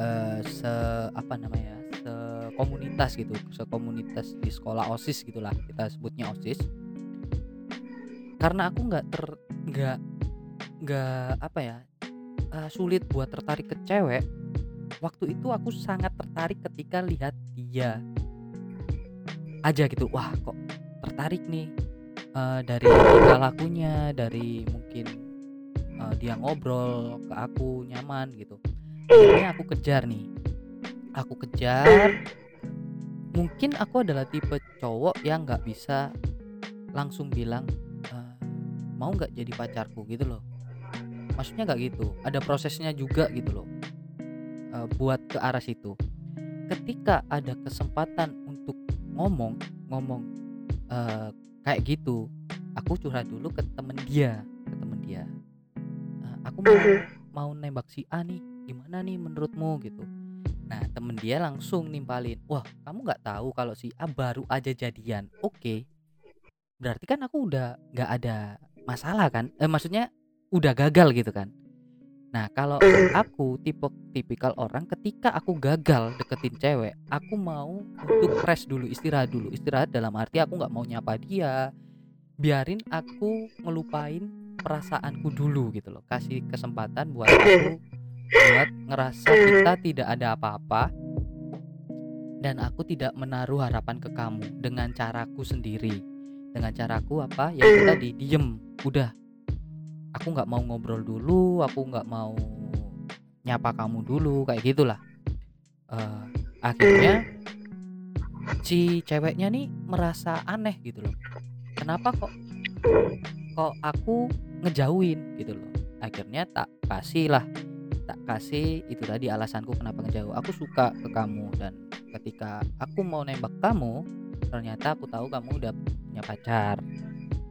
eh se apa namanya se komunitas gitu sekomunitas di sekolah osis gitulah kita sebutnya osis. Karena aku nggak ter nggak nggak apa ya eh, sulit buat tertarik ke cewek waktu itu aku sangat tertarik ketika lihat dia aja gitu wah kok tertarik nih eh, dari tingkah lakunya dari mungkin eh, dia ngobrol ke aku nyaman gitu. Akhirnya aku kejar nih. Aku kejar. Mungkin aku adalah tipe cowok yang nggak bisa langsung bilang "Eh, mau nggak jadi pacarku? gitu loh. Maksudnya nggak gitu. Ada prosesnya juga gitu loh. Eh, buat ke arah situ. Ketika ada kesempatan untuk ngomong ngomong eh, kayak gitu aku curhat dulu ke temen dia ke temen dia. "Eh, aku mau Mhm. mau nembak si A nih gimana nih menurutmu gitu Nah, temen dia langsung nimpalin, "Wah, kamu nggak tahu kalau si A baru aja jadian." Oke. Berarti kan aku udah nggak ada masalah kan? Eh, maksudnya udah gagal gitu kan. Nah, kalau aku tipe tipikal orang ketika aku gagal deketin cewek, aku mau untuk rest dulu, istirahat dulu. Istirahat dalam arti aku nggak mau nyapa dia. Biarin aku ngelupain perasaanku dulu gitu loh. Kasih kesempatan buat aku buat ngerasa kita tidak ada apa-apa dan aku tidak menaruh harapan ke kamu dengan caraku sendiri. Dengan caraku apa? Ya itu tadi diem. Udah. Aku nggak mau ngobrol dulu aku nggak mau nyapa kamu dulu kayak gitulah. Eh, akhirnya si ceweknya nih merasa aneh gitu loh. Kenapa kok kok aku ngejauhin gitu loh. Akhirnya tak kasih lah tak kasih itu tadi alasanku kenapa ngejauh. Aku suka ke kamu dan ketika aku mau nembak kamu ternyata aku tahu kamu udah punya pacar.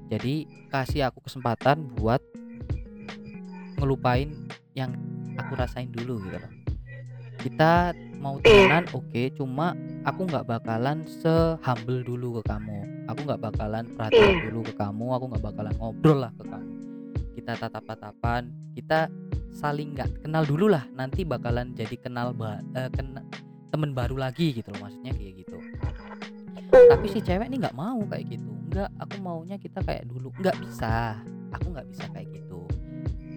Jadi kasih aku kesempatan buat ngelupain yang aku rasain dulu gitu loh. Kita mau temenan oke cuma aku nggak bakalan sehumble dulu ke kamu. Aku nggak bakalan perhatian dulu ke kamu aku nggak bakalan ngobrol lah ke kamu kita tatap-tatapan kita saling nggak kenal dulu lah nanti bakalan jadi kenal ba eh, kena- temen baru lagi gitu loh maksudnya kayak gitu. Tapi si cewek nih nggak mau kayak gitu nggak aku maunya kita kayak dulu nggak bisa aku nggak bisa kayak gitu.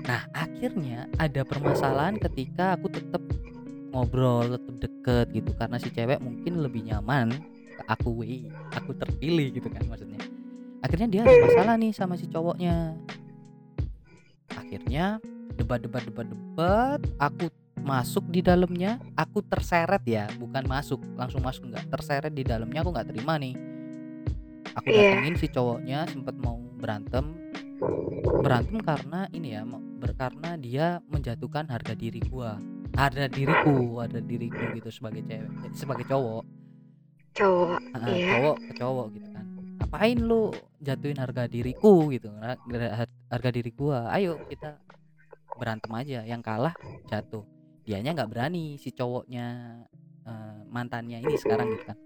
Nah akhirnya ada permasalahan ketika aku tetap ngobrol tetap deket gitu karena si cewek mungkin lebih nyaman ke aku weh aku terpilih gitu kan maksudnya. Akhirnya dia ada masalah nih sama si cowoknya akhirnya debat debat debat debat aku masuk di dalamnya. Aku terseret ya bukan masuk langsung masuk nggak. Terseret di dalamnya aku nggak terima nih. Aku Iya. datengin si cowoknya sempat mau berantem. Berantem karena ini ya karena dia menjatuhkan harga diri gua. Harga diriku harga diriku gitu sebagai cewek eh, sebagai cowok. Cowok Ah, Iya. cowok ke cowok gitu kan ngapain lu jatuhin harga diriku gitu Har- harga diri gua? Ayo kita berantem aja yang kalah jatuh. Dianya nggak berani si cowoknya eh, mantannya ini sekarang gitu kan.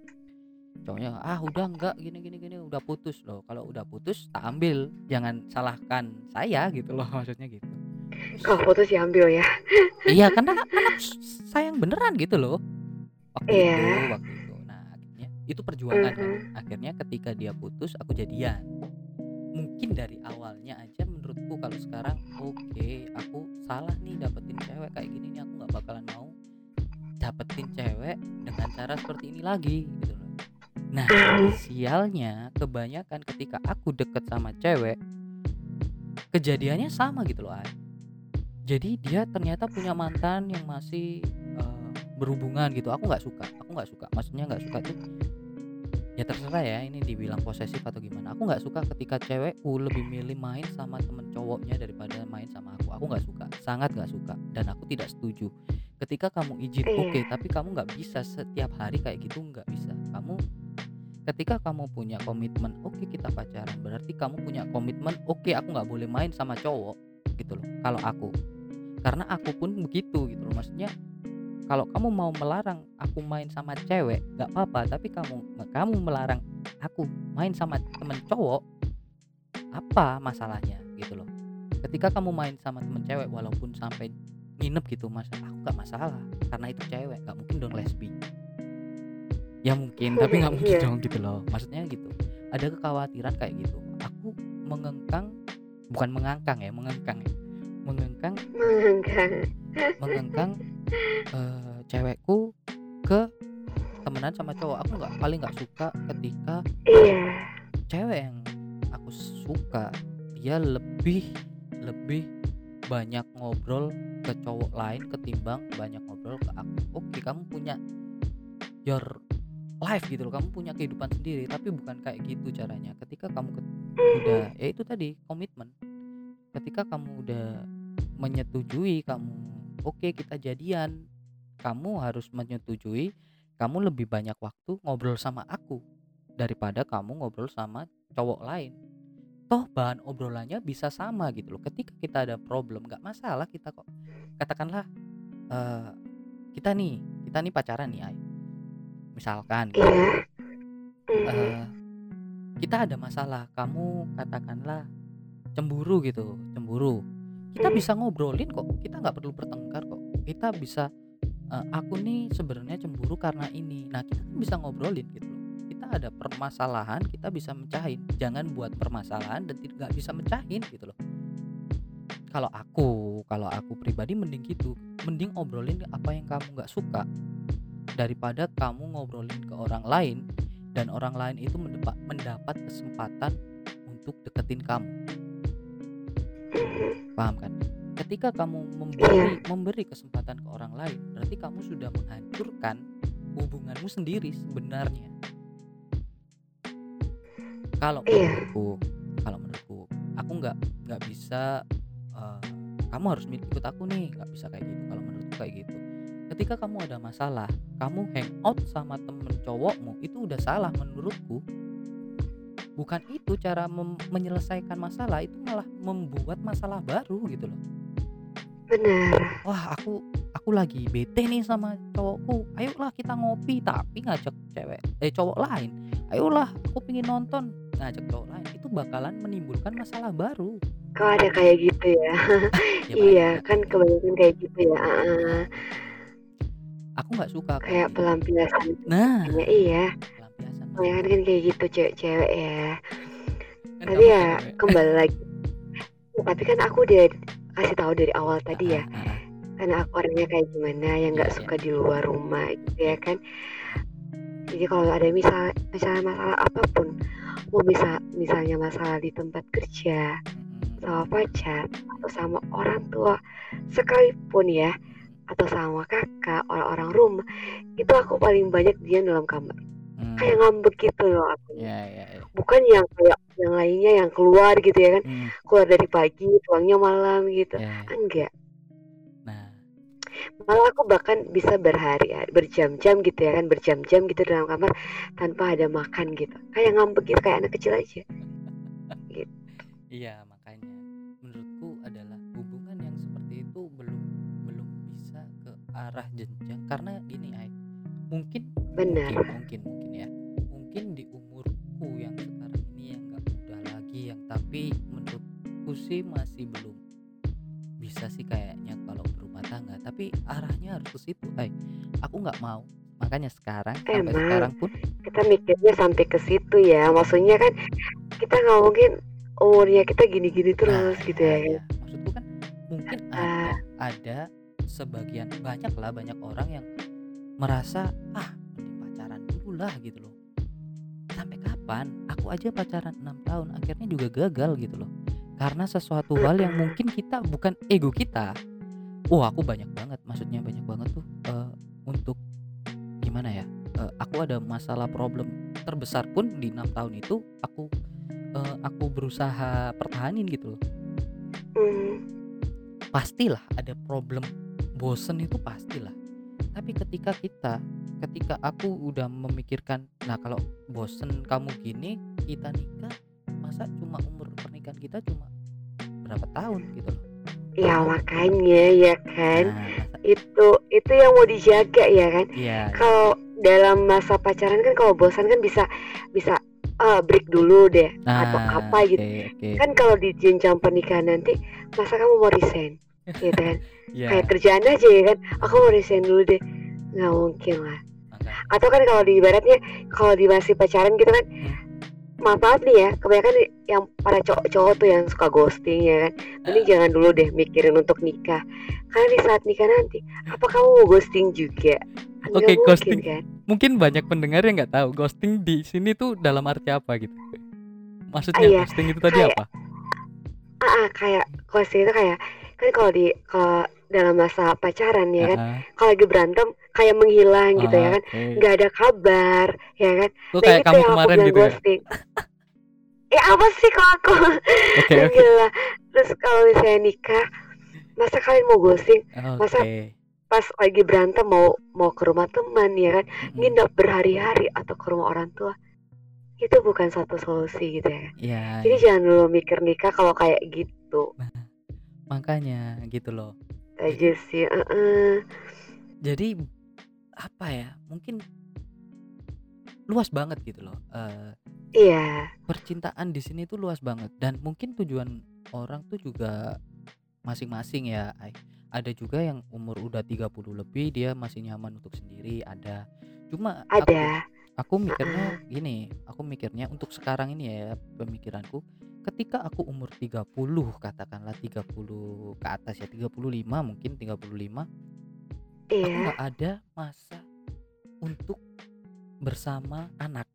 Cowoknya ah udah enggak gini gini gini udah putus. Loh kalau udah putus tak ambil. Jangan salahkan saya gitu loh maksudnya gitu. Terus, kalau putus diambil ya? Iya karena anak sayang beneran gitu loh. Waktu Iya. itu waktu itu nah akhirnya itu perjuangan kan. Akhirnya ketika dia putus aku jadian. Mungkin dari awalnya aja menurutku kalau sekarang oke aku salah nih dapetin cewek kayak gini nih aku nggak bakalan mau dapetin cewek dengan cara seperti ini lagi gitu loh. Nah sialnya kebanyakan ketika aku deket sama cewek kejadiannya sama gitu loh Ay. jadi dia ternyata punya mantan yang masih berhubungan gitu. Aku nggak suka aku nggak suka. Maksudnya nggak suka tuh ya terserah ya ini dibilang posesif atau gimana. Aku nggak suka ketika cewekku lebih milih main sama temen cowoknya daripada main sama aku. Aku nggak suka sangat nggak suka. Dan aku tidak setuju. Ketika kamu izin Iya. oke tapi kamu nggak bisa setiap hari kayak gitu nggak bisa. Kamu ketika kamu punya komitmen oke kita pacaran. Berarti kamu punya komitmen oke aku nggak boleh main sama cowok gitu loh. Kalau aku. Karena aku pun begitu gitu loh. Maksudnya kalau kamu mau melarang aku main sama cewek nggak apa-apa. Tapi kamu kamu melarang aku main sama temen cowok apa masalahnya? Gitu loh. Ketika kamu main sama temen cewek walaupun sampai nginep gitu mas aku nggak masalah. Karena itu cewek nggak mungkin dong lesbi. Ya mungkin tapi nggak mungkin Iya. dong gitu loh. Maksudnya gitu. Ada kekhawatiran kayak gitu. Aku mengengkang bukan mengangkang ya mengengkang ya. Mengengkang mengengkang. Mengengkang eh, cewekku ke temenan sama cowok. Aku nggak paling nggak suka ketika iya. cewek yang aku suka dia lebih lebih banyak ngobrol ke cowok lain ketimbang banyak ngobrol ke aku. Oke kamu punya your life gitu loh. Kamu punya kehidupan sendiri tapi bukan kayak gitu caranya. Ketika kamu ke- udah ya itu tadi komitmen. Ketika kamu udah menyetujui kamu oke kita jadian. Kamu harus menyetujui kamu lebih banyak waktu ngobrol sama aku daripada kamu ngobrol sama cowok lain. Toh bahan obrolannya bisa sama gitu loh. Ketika kita ada problem nggak masalah kita kok. Katakanlah eh, kita nih kita nih pacaran nih Ay. misalkan Mhm. eh, kita ada masalah kamu katakanlah cemburu gitu cemburu kita Hmm. bisa ngobrolin kok kita nggak perlu bertengkar kok. Kita bisa eh, aku nih sebenarnya cemburu karena ini. Nah kita kan bisa ngobrolin gitu loh. Kita ada permasalahan kita bisa mecahin jangan buat permasalahan dan tidak bisa mecahin gitu loh. Kalau aku kalau aku pribadi mending gitu. Mending obrolin apa yang kamu nggak suka. Daripada kamu ngobrolin ke orang lain dan orang lain itu mendapat mendapat kesempatan untuk deketin kamu. Paham kan? Ketika kamu memberi memberi kesempatan ke orang lain berarti kamu sudah menghancurkan hubunganmu sendiri sebenarnya. Kalau Iya. menurutku kalau menurutku aku nggak nggak bisa eh, kamu harus ikut aku nih nggak bisa kayak gitu. Kalau menurutku kayak gitu. Ketika kamu ada masalah kamu hangout sama temen cowokmu itu udah salah menurutku bukan itu cara menyelesaikan masalah itu malah membuat masalah baru gitu loh. Benar. Wah aku aku lagi bete nih sama cowokku. Ayolah kita ngopi tapi ngajak cewek eh cowok lain. Ayolah aku pingin nonton. Ngajak cowok lain itu bakalan menimbulkan masalah baru. Kok ada kayak gitu ya? Ya, iya kan kebanyakan kayak gitu ya aku nggak suka kayak pelampiasan. Nah. Ya iya pelampiasan kebanyakan kan kayak gitu cewek-cewek ya. Kan tapi ya cewek. kembali lagi. Ya, tapi kan aku udah kasih tahu dari awal tadi ya Ah, ah, ah. karena aku orangnya kayak gimana yang nggak Iya, suka di luar rumah gitu ya kan. Jadi kalau ada misal misalnya masalah apa pun mau bisa misalnya masalah di tempat kerja sama pacar atau sama orang tua sekalipun ya atau sama kakak orang-orang rumah itu aku paling banyak diam dalam kamar Hmm. kayak ngambek gitu loh aku. Ya ya ya bukan yang kayak yang lainnya yang keluar gitu ya kan. Hmm, keluar dari pagi pulangnya malam gitu. Ya. enggak. Nah. Malah aku bahkan bisa berhari berjam-jam gitu ya kan berjam-jam gitu dalam kamar tanpa ada makan gitu. Kayak ngambek gitu kayak anak kecil aja. Iya makanya menurutku adalah hubungan yang seperti itu belum belum bisa ke arah jenjang. Karena gini ay mungkin benar. Mungkin mungkin mungkin ya. Mungkin di umurku yang sekarang ini yang nggak muda lagi yang tapi menurutku sih masih belum bisa sih kayaknya kalau berumah tangga. Tapi arahnya harus ke situ ay aku nggak mau. Makanya sekarang sampai Emang. sekarang pun kita mikirnya sampai ke situ ya. Maksudnya kan kita nggak mungkin umurnya kita gini-gini terus Nah, gitu ya. iya, iya. maksudku kan mungkin ada ada sebagian banyak lah banyak orang yang merasa ah mending pacaran dulu lah gitu loh. Sampai kapan? Aku aja pacaran enam tahun akhirnya juga gagal gitu loh. Karena sesuatu hal yang mungkin kita bukan ego kita. Oh aku banyak banget maksudnya banyak banget tuh eh, untuk gimana ya eh, aku ada masalah problem terbesar pun di enam tahun itu aku eh, aku berusaha pertahanin gitu loh. Hmm, pastilah ada problem bosen itu pastilah tapi ketika kita ketika aku udah memikirkan nah kalau bosen kamu gini kita nikah masa cuma umur pernikahan kita cuma berapa tahun? Gitu loh. Ya makanya ya kan? nah itu itu yang mau dijaga ya kan? Iya kalau dalam masa pacaran kan kalau bosan kan bisa bisa ah, break dulu deh atau nah apa gitu. oke. Kan kalau di jenjang pernikahan nanti masa kamu mau resign gitu kan? Iya, kayak kerjaan aja ya kan? Aku mau resign dulu deh. Nggak mungkin lah. Makanya. atau kan kalau di ibaratnya kalau di masih pacaran gitu kan maaf maaf nih ya. Kebanyakan yang para cowok-cowok tuh yang suka ghosting ya kan. Ini jangan dulu deh mikirin untuk nikah. Karena di saat nikah nanti apa kamu mau ghosting juga? Kan Oke, mungkin ghosting. kan? Mungkin banyak pendengar yang nggak tahu ghosting di sini tuh dalam arti apa gitu? Maksudnya Ah, iya. ghosting itu tadi Kayak- apa? Ah, ah, kayak ghosting itu kayak kan kalau di kalau dalam masa pacaran ya kan Ah, kalau lagi berantem kayak menghilang gitu ya kan. oke. nggak ada kabar ya kan. Oh, nah kayak itu kamu yang aku kemarin gitu ya? ghosting. Eh apa sih kalau aku? Oke oke. Gila. terus kalau misalnya nikah masa kalian mau ghosting? Masa oke. pas lagi berantem mau mau ke rumah teman ya kan? Mm-mm. nginep berhari-hari atau ke rumah orang tua itu bukan satu solusi gitu ya ya jadi ya. jangan dulu mikir nikah kalau kayak gitu makanya gitu loh aja sih Heeh. jadi apa ya mungkin luas banget gitu loh eh, Iya. percintaan di sini tuh luas banget dan mungkin tujuan orang tuh juga masing-masing ya ada juga yang umur udah 30 lebih dia masih nyaman untuk sendiri ada cuma aku Ada. aku mikirnya gini aku mikirnya untuk sekarang ini ya pemikiranku ketika aku umur 30 katakanlah 30 ke atas ya 35 mungkin 35 aku Iya. nggak ada masa untuk bersama anak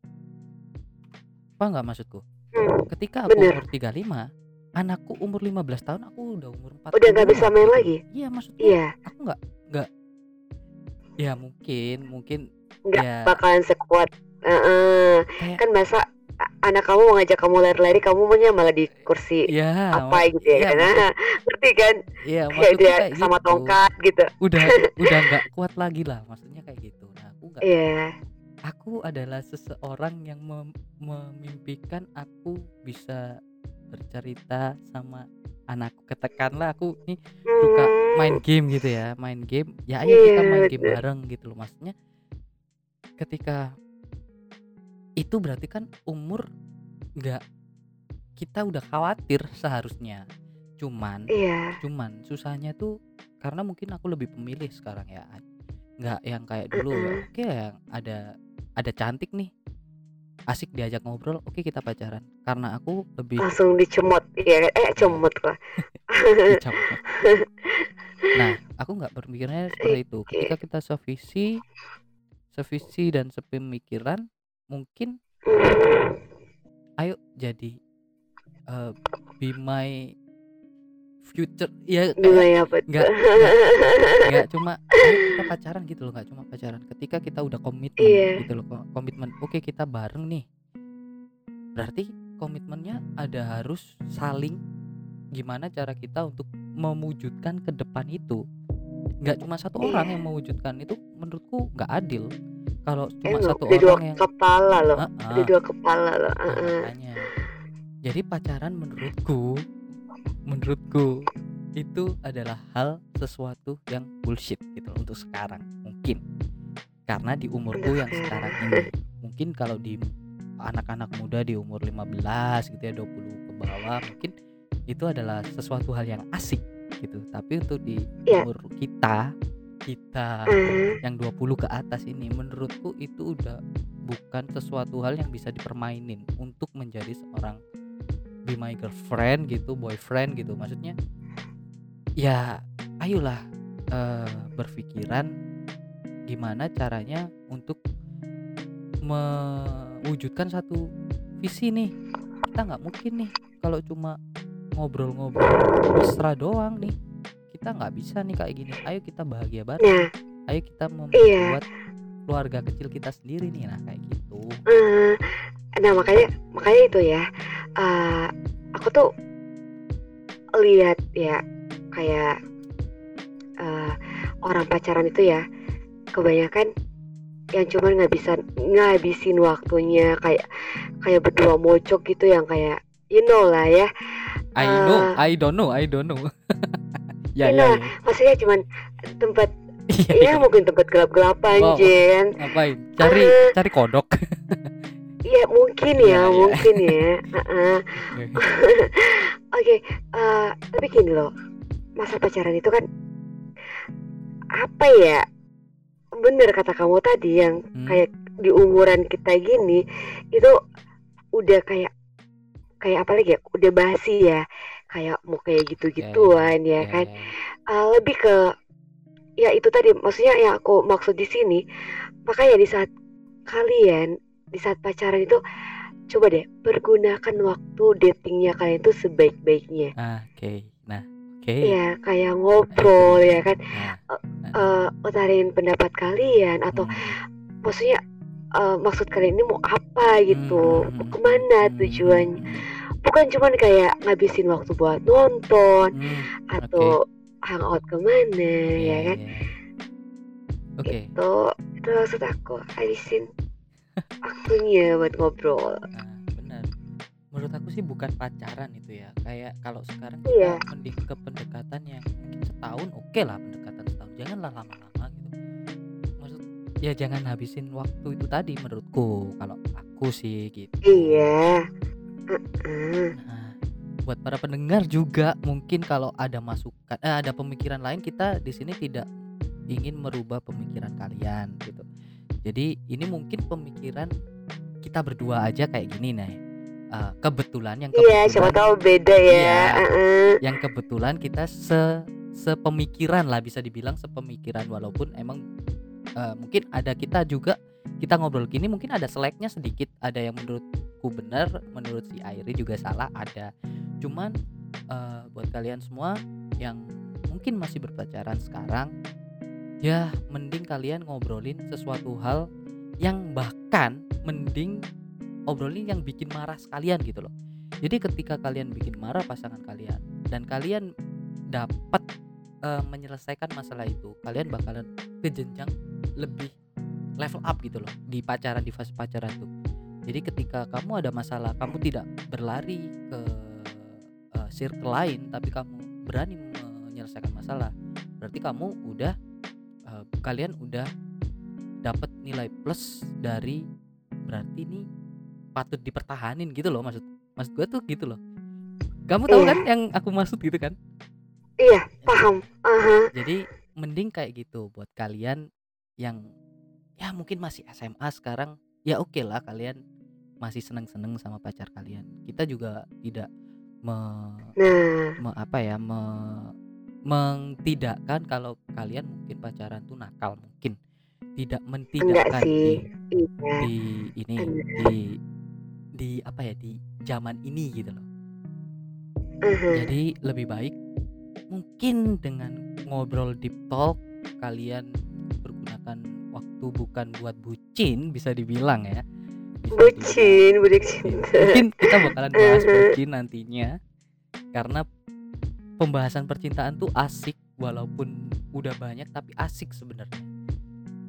apa nggak maksudku Hmm. ketika aku Bener. umur 35 anakku umur 15 tahun aku udah umur 40 Udah nggak bisa main lagi. iya maksudku Iya. aku nggak nggak ya mungkin mungkin Nggak ya bakalan sekuat. Heeh. kayak Kan masa anak kamu mau ngajak kamu lari-lari, kamu maunya malah di kursi ya apa gitu ya kan? maksud Ngerti kan? iya Kayak dia kayak sama gitu tongkat gitu. udah udah nggak kuat lagi lah maksudnya kayak gitu nah aku nggak Iya. aku adalah seseorang yang mem- memimpikan aku bisa bercerita sama anakku katakanlah aku nih suka Hmm. main game gitu ya main game ya ayo Iya, kita main game bareng gitu loh maksudnya ketika itu berarti kan umur nggak kita udah khawatir seharusnya cuman Iya. cuman susahnya tuh karena mungkin aku lebih pemilih sekarang ya nggak yang kayak dulu ya Mm-mm. oke yang ada ada cantik nih asik diajak ngobrol oke kita pacaran karena aku lebih Langsung dicemot. Iya. kan? Eh, cemot lah. nah aku nggak berpikirnya seperti itu ketika kita sevisi sevisi dan sepemikiran mungkin ayo jadi eh, be my future ya kayak betul. nggak nggak cuma kita pacaran gitu loh nggak cuma pacaran ketika kita udah komitmen Iya. gitu loh ko- komitmen oke kita bareng nih berarti komitmennya ada harus saling gimana cara kita untuk mewujudkan ke depan itu nggak cuma satu orang Iya. yang mewujudkan itu menurutku nggak adil kalau cuma Emang satu ada dua orang yang kepala loh. Ah, Ada ah. dua kepala loh. Nah, Heeh. makanya. Jadi pacaran menurutku, menurutku itu adalah hal sesuatu yang bullshit gitu loh untuk sekarang mungkin karena di umurku yang sekarang ini mungkin kalau di anak-anak muda di umur 15 gitu ya 20 ke bawah mungkin itu adalah sesuatu hal yang asik gitu tapi untuk di Iya. umur kita kita Heeh. yang 20 ke atas ini menurutku itu udah bukan sesuatu hal yang bisa dipermainin untuk menjadi seorang be my girlfriend gitu boyfriend gitu. Maksudnya ya ayolah eh, berpikiran gimana caranya untuk mewujudkan satu visi nih. Kita nggak mungkin nih kalau cuma ngobrol-ngobrol mesra doang nih kita nggak bisa nih kayak gini ayo kita bahagia bareng Nah, ayo kita Iya. membuat keluarga kecil kita sendiri nih nah kayak gitu eh, nah makanya makanya itu ya. eh, aku tuh lihat ya kayak eh, orang pacaran itu ya kebanyakan yang cuman nggak bisa ngabisin waktunya kayak kayak berdua mocok gitu yang kayak you know lah ya I know Eh. I don't know I don't know ya Iya, ya, ya. maksudnya cuman tempat Iya, ya iya. mungkin tempat gelap-gelapan Wow. Jen ngapain cari Eh. cari kodok ya mungkin Iya, ya iya. mungkin ya Heeh. Oke, eh, tapi gini loh, masa pacaran itu kan apa ya? Bener kata kamu tadi yang Hmm, kayak di umuran kita gini itu udah kayak kayak apa lagi ya? Udah basi ya, kayak mau kayak gitu-gituan ya, ya, kan? ya. Eh, lebih ke ya itu tadi, maksudnya yang aku maksud di sini, makanya di saat kalian di saat pacaran itu coba deh pergunakan waktu datingnya kalian itu sebaik-baiknya. ah oke. Nah oke. Iya, kayak ngobrol ya kan, nah eh utarin pendapat kalian atau hmm, maksudnya eh, maksud kalian ini mau apa gitu, hmm, mau hmm, ke mana hmm, tujuan, hmm, bukan cuman kayak ngabisin waktu buat nonton hmm, atau hangout ke mana iya, ya kan, iya. oke itu itu maksud aku habisin waktunya buat ngobrol. Nah, benar. Menurut aku sih bukan pacaran itu ya. Kayak kalau sekarang kita mending ke pendekatan yang mungkin setahun oke lah pendekatan setahun. Janganlah lama-lama gitu. Maksud ya jangan habisin waktu itu tadi menurutku kalau aku sih gitu Iya. Heeh. Nah, buat para pendengar juga mungkin kalau ada masukan eh, ada pemikiran lain kita di sini tidak ingin merubah pemikiran kalian gitu. Jadi ini mungkin pemikiran kita berdua aja kayak gini nih. Eh, kebetulan yang Iya, siapa kebetulan tahu beda ya. Iya. Heeh. yang kebetulan kita se sepemikiran lah bisa dibilang sepemikiran walaupun emang eh, mungkin ada kita juga kita ngobrol gini mungkin ada seleknya sedikit ada yang menurutku benar menurut si Airi juga salah ada. Cuman eh, buat kalian semua yang mungkin masih berpacaran sekarang ya mending kalian ngobrolin sesuatu hal yang bahkan mending obrolin yang bikin marah sekalian gitu loh. Jadi ketika kalian bikin marah pasangan kalian dan kalian dapat eh, menyelesaikan masalah itu kalian bakalan ke jenjang lebih level up gitu loh di pacaran di fase pacaran tuh jadi ketika kamu ada masalah kamu tidak berlari ke eh, circle lain tapi kamu berani menyelesaikan masalah berarti kamu udah eh, kalian udah dapat nilai plus dari berarti ini patut dipertahanin gitu loh maksud maksud gue tuh gitu loh kamu tahu Iya. kan yang aku maksud gitu kan Iya, paham. Aha. jadi mending kayak gitu buat kalian yang ya mungkin masih SMA sekarang ya oke lah kalian masih seneng-seneng sama pacar kalian kita juga tidak me, Nah, me- apa ya me, mentidakkan kalau kalian mungkin pacaran tuh nakal mungkin tidak mentidakkan di. Iya. di ini Enggak. di di apa ya di zaman ini gitu loh jadi lebih baik mungkin dengan ngobrol deep talk kalian waktu bukan buat bucin bisa dibilang ya. Bisa dibilang. Bucin, budik Iya. cinta. Mungkin kita bakalan bahas bucin nantinya karena pembahasan percintaan tuh asik walaupun udah banyak tapi asik sebenarnya.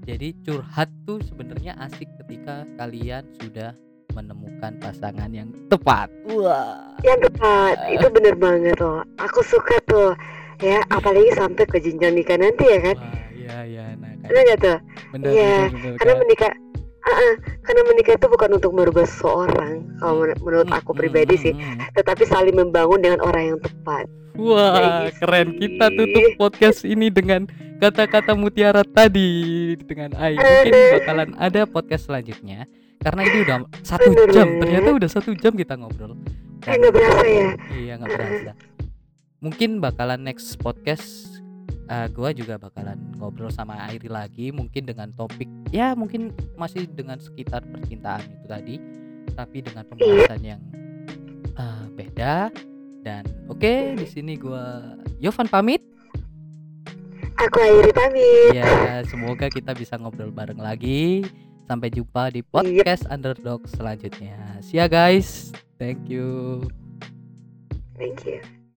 Jadi curhat tuh sebenarnya asik ketika kalian sudah menemukan pasangan yang tepat. Wah. Yang tepat, itu bener banget loh. Aku suka tuh. Ya, apalagi sampai ke jenjang nikah nanti ya kan. Wah, iya iya nah Bener kayak gak tuh? bener Iya, bener, bener, Karena kan? menikah Ah, ah, karena menikah itu bukan untuk merubah seseorang kalau men- menurut Hmm, aku hmm, pribadi hmm, sih, hmm. tetapi saling membangun dengan orang yang tepat. Wah, Kayak keren. gitu Kita tutup podcast ini dengan kata-kata mutiara tadi dengan Ai. Mungkin bakalan ada podcast selanjutnya karena ini udah satu Bener jam. Ternyata udah satu jam kita ngobrol. Eh nggak berasa ya? Iya nggak berasa. Mungkin bakalan next podcast eh, gua juga bakalan ngobrol sama Airi lagi mungkin dengan topik ya mungkin masih dengan sekitar percintaan itu tadi tapi dengan pembahasan yang eh, beda. Dan oke di sini gua Yovan pamit. Aku akhiri pamit. ya semoga kita bisa ngobrol bareng lagi. Sampai jumpa di podcast underdog selanjutnya. See ya guys. Thank you. Thank you.